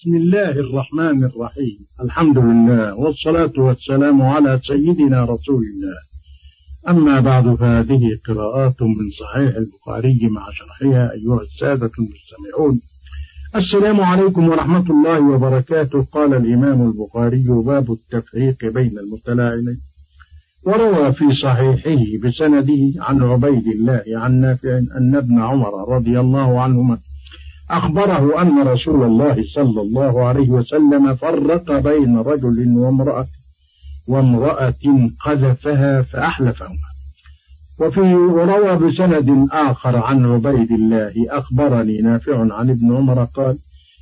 بسم الله الرحمن الرحيم. الحمد لله والصلاة والسلام على سيدنا رسول الله أما بعد فهذه قراءات من صحيح البخاري مع شرحها أيها السادة المستمعون. السلام عليكم ورحمة الله وبركاته. قال الإمام البخاري باب التفريق بين المتلاعنين. وروى في صحيحه بسنده عن عبيد الله عن نافع أن ابن عمر رضي الله عنهما أخبره أن رسول الله صلى الله عليه وسلم فرق بين رجل وامرأة وامرأة قذفها فأحلفهما. وفي وروى بسند آخر عن عبيد الله أخبرني نافع عن ابن عمر قال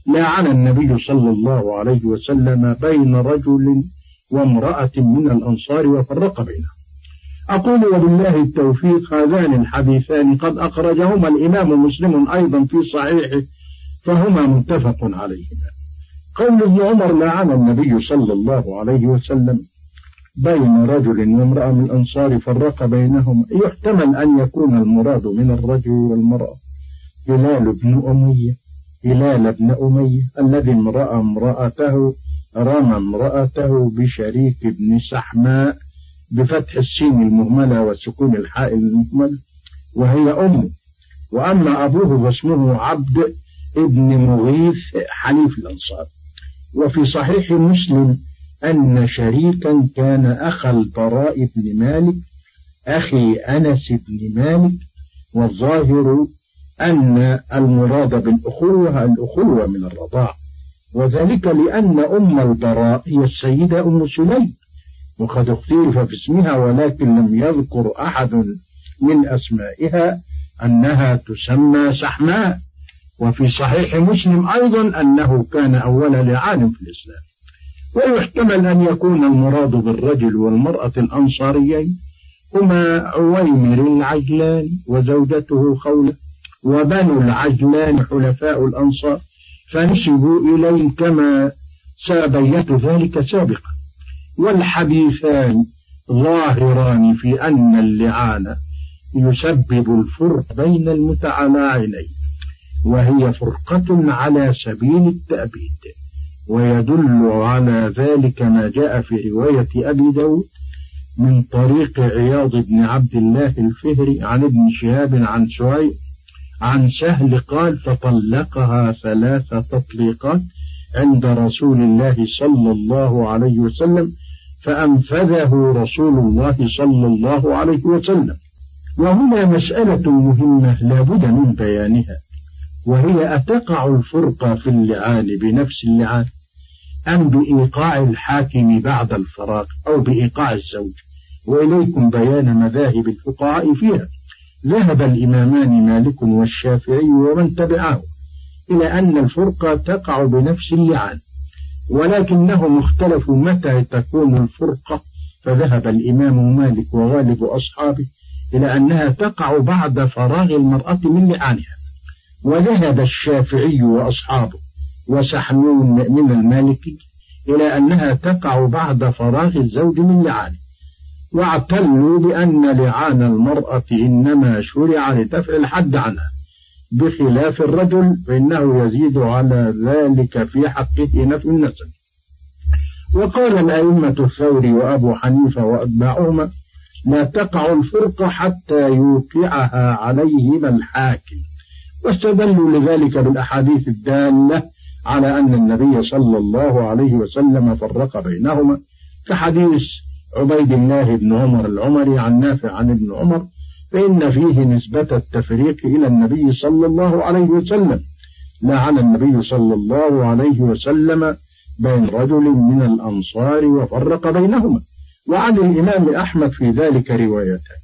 لعن النبي صلى الله عليه وسلم بين رجل وامرأة من الأنصار وفرق بينهم. أقول وبالله التوفيق هذان الحديثان قد أخرجهما الإمام مسلم أيضا في صحيحه فهما متفق عليهما. قول ابن عمر لعن النبي صلى الله عليه وسلم بين رجل وامرأة من الأنصار فرق بينهما يحتمل أن يكون المراد من الرجل والمرأة هلال بن أمية هلال بن أمية الذي امرأ امرأته رمى امرأته بشريك بن سحماء بفتح السين المهملة وسكون الحاء المهملة وهي أمه وأما أبوه فاسمه عبد ابن مغيث حليف الأنصار. وفي صحيح مسلم أن شريكا كان أخا البراء بن مالك أخي أنس بن مالك والظاهر أن المراد بالأخوة الأخوة من الرضاع. وذلك لأن أم البراء هي السيدة أم سليم وقد اختلف في اسمها ولكن لم يذكر أحد من أسمائها أنها تسمى سحماء. وفي صحيح مسلم أيضا أنه كان أول لعان في الإسلام. ويحتمل أن يكون المراد بالرجل والمرأة الأنصاريين هما عويمر العجلان وزوجته خولة وبنو العجلان حلفاء الأنصار فنسبوا إليه كما سبيت ذلك سابقا. والحديثان ظاهران في أن اللعان يسبب الفرق بين المتعاونين وهي فرقة على سبيل التأبيد ويدل على ذلك ما جاء في رواية أبي داود من طريق عياض بن عبد الله الفهري عن ابن شهاب عن سهيل عن سهل قال فطلقها ثلاث تطليقات عند رسول الله صلى الله عليه وسلم فأنفذه رسول الله صلى الله عليه وسلم. وهنا مسألة مهمة لا بد من بيانها. وهي أتقع الفرقة في اللعان بنفس اللعان أم بإيقاع الحاكم بعد الفراق أو بإيقاع الزوج. وإليكم بيان مذاهب الفقهاء فيها. ذهب الإمامان مالك والشافعي ومن تبعه إلى أن الفرقة تقع بنفس اللعان. ولكنهم اختلفوا متى تكون الفرقة. فذهب الإمام مالك وغالب أصحابه إلى أنها تقع بعد فراغ المرأة من لعانها. وذهب الشافعي وأصحابه وسحنون من المالكي إلى أنها تقع بعد فراغ الزوج من لعانه واعتلوا بأن لعان المرأة إنما شرع لدفع الحد عنها بخلاف الرجل فإنه يزيد على ذلك في حقه نفي النسب. وقال الأئمة الثوري وأبو حنيفة وأتباعهما لا تقع الفرقة حتى يوقعها عليهما الحاكم واستدلوا لذلك بالأحاديث الدالة على أن النبي صلى الله عليه وسلم فرق بينهما كحديث عبيد الله بن عمر العمري عن نافع عن ابن عمر فإن فيه نسبة التفريق إلى النبي صلى الله عليه وسلم لعن النبي صلى الله عليه وسلم بين رجل من الأنصار وفرق بينهما. وعن الإمام أحمد في ذلك روايتان.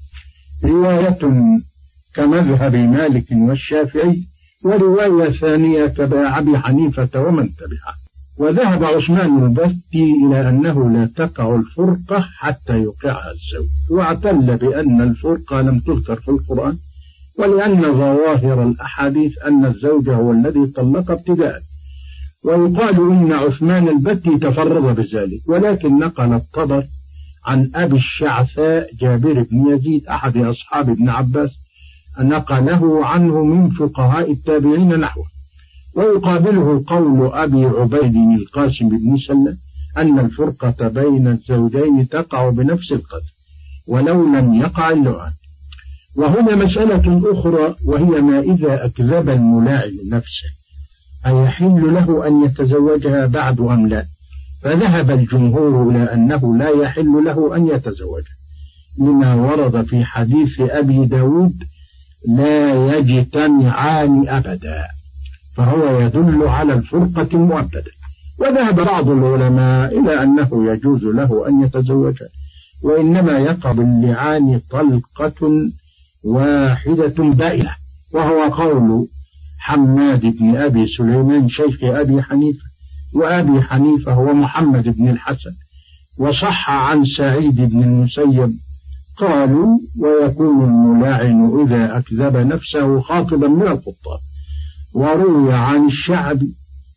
رواية كمذهب مالك والشافعي ورواية ثانية كبا أبي حنيفة ومن تبعه. وذهب عثمان البتي إلى أنه لا تقع الفرقة حتى يوقعها الزوج واعتل بأن الفرقة لم تذكر في القرآن ولأن ظواهر الأحاديث أن الزوج هو الذي طلق ابتداء. ويقال إن عثمان البتي تفرد بذلك ولكن نقل الطبر عن أبي الشعثاء جابر بن يزيد أحد أصحاب ابن عباس نقله عنه من فقهاء التابعين نحوه. ويقابله قول أبي عبيد القاسم بن سلة أن الفرقة بين الزوجين تقع بنفس القدر ولو لم يقع اللعان. وهنا مسألة أخرى وهي ما إذا أكذب الملاعن نفسه أيحل له أن يتزوجها بعد أم لا؟ فذهب الجمهور إلى أنه لا يحل له أن يتزوجها لما ورد في حديث أبي داود لا يجتمعان أبدا فهو يدل على الفرقة المؤبدة وذهب بعض العلماء إلى أنه يجوز له أن يتزوجها وإنما يقع باللعان طلقة واحدة بائنة وهو قول حماد بن أبي سليمان شيخ أبي حنيفة وأبي حنيفة هو محمد بن الحسن وصح عن سعيد بن المسيب قالوا ويكون الملاعن إذا أكذب نفسه خاطبا من الخطاب وروي عن الشعب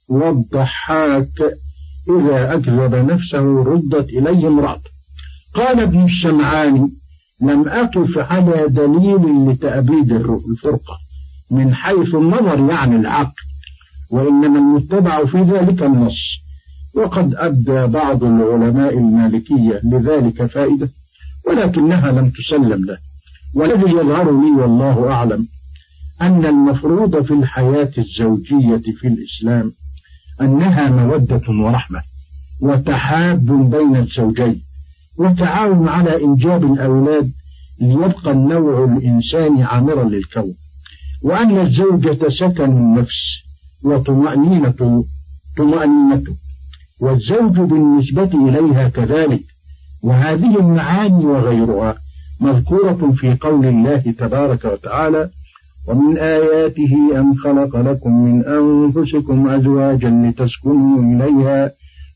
والضحاك إذا أكذب نفسه ردت إليه امرأته قال ابن السمعاني لم أقف على دليل لتأبيد الفرقة من حيث النظر يعني العقل وإنما المتبع في ذلك النص. وقد أبدى بعض العلماء المالكية لذلك فائدة. ولكنها لم تسلم له. والذي يظهر لي والله أعلم أن المفروض في الحياة الزوجية في الإسلام أنها مودة ورحمة وتحاب بين الزوجين وتعاون على إنجاب الأولاد ليبقى النوع الإنساني عامرا للكون وأن الزوجة سكن النفس وطمأنينة طمأنينته والزوج بالنسبة إليها كذلك وهذه المعاني وغيرها مذكورة في قول الله تبارك وتعالى ومن آياته أن خلق لكم من أنفسكم أزواجا لتسكنوا إليها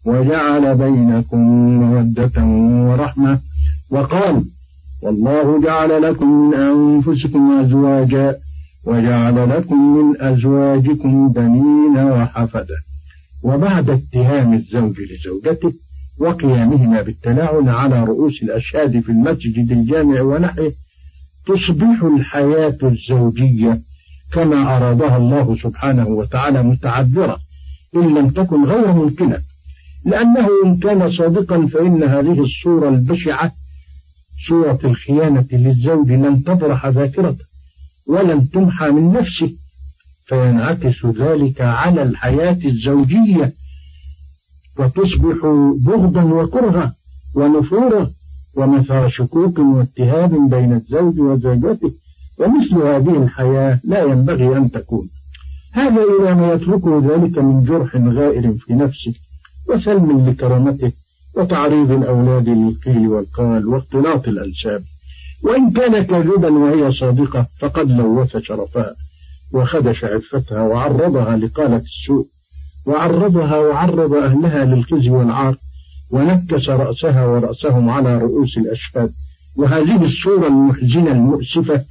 وجعل بينكم مودة ورحمة وقال والله جعل لكم من أنفسكم أزواجا وجعل لكم من أزواجكم بنين وحفدا وبعد اتهام الزوج لزوجته وقيامهما بالتلاعن على رؤوس الأشهاد في المسجد الجامع ونحوه تصبح الحياة الزوجية كما أرادها الله سبحانه وتعالى متعذرة إن لم تكن غير ممكنة لأنه إن كان صادقا فإن هذه الصورة البشعة صورة الخيانة للزوج لن تبرح ذاكرته ولن تمحى من نفسه فينعكس ذلك على الحياة الزوجية وتصبح بغضا وكرها ونفورا ومثار شكوك واتهام بين الزوج وزوجته ومثل هذه الحياة لا ينبغي أن تكون. هذا إذا ما يتركه ذلك من جرح غائر في نفسه وسلم لكرامته وتعريض الأولاد للقيل والقال واختلاط الأنساب وإن كان كاذبا وهي صادقة فقد لوث شرفها وخدش عفتها وعرضها لقالة السوء. وعرضها وعرض أهلها للخزي والعار ونكس رأسها ورأسهم على رؤوس الأشهاد وهذه الصورة المحزنة المؤسفة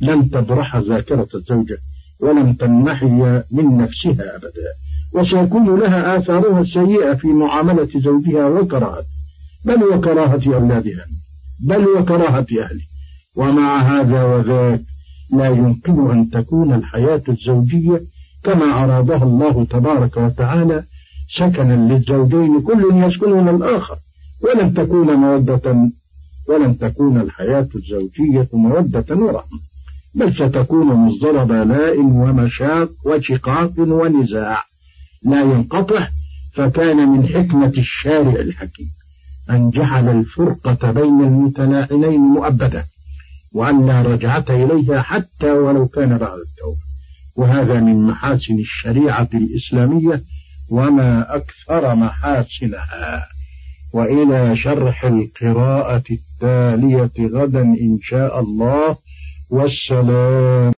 لم تبرح ذاكرة الزوجة ولم تنمحي من نفسها أبدا. وسيكون لها آثارها السيئة في معاملة زوجها وكراهة بل وكراهة أولادها بل وكراهة أهله. ومع هذا وذاك لا يمكن أن تكون الحياة الزوجية كما أرادها الله تبارك وتعالى سكنا للزوجين كل يسكنون الآخر ولن تكون مودة ولن تكون الحياة الزوجية مودة ورحمة بل ستكون مصدر بلاء ومشاق وشقاق ونزاع. لا ينقطع فكان من حكمة الشارع الحكيم أن جعل الفرقة بين المتلاعنين مؤبدة وأن لا رجعة إليها حتى ولو كان بعد التوبة. وهذا من محاسن الشريعة الإسلامية وما أكثر محاسنها. وإلى شرح القراءة التالية غدا إن شاء الله. والسلام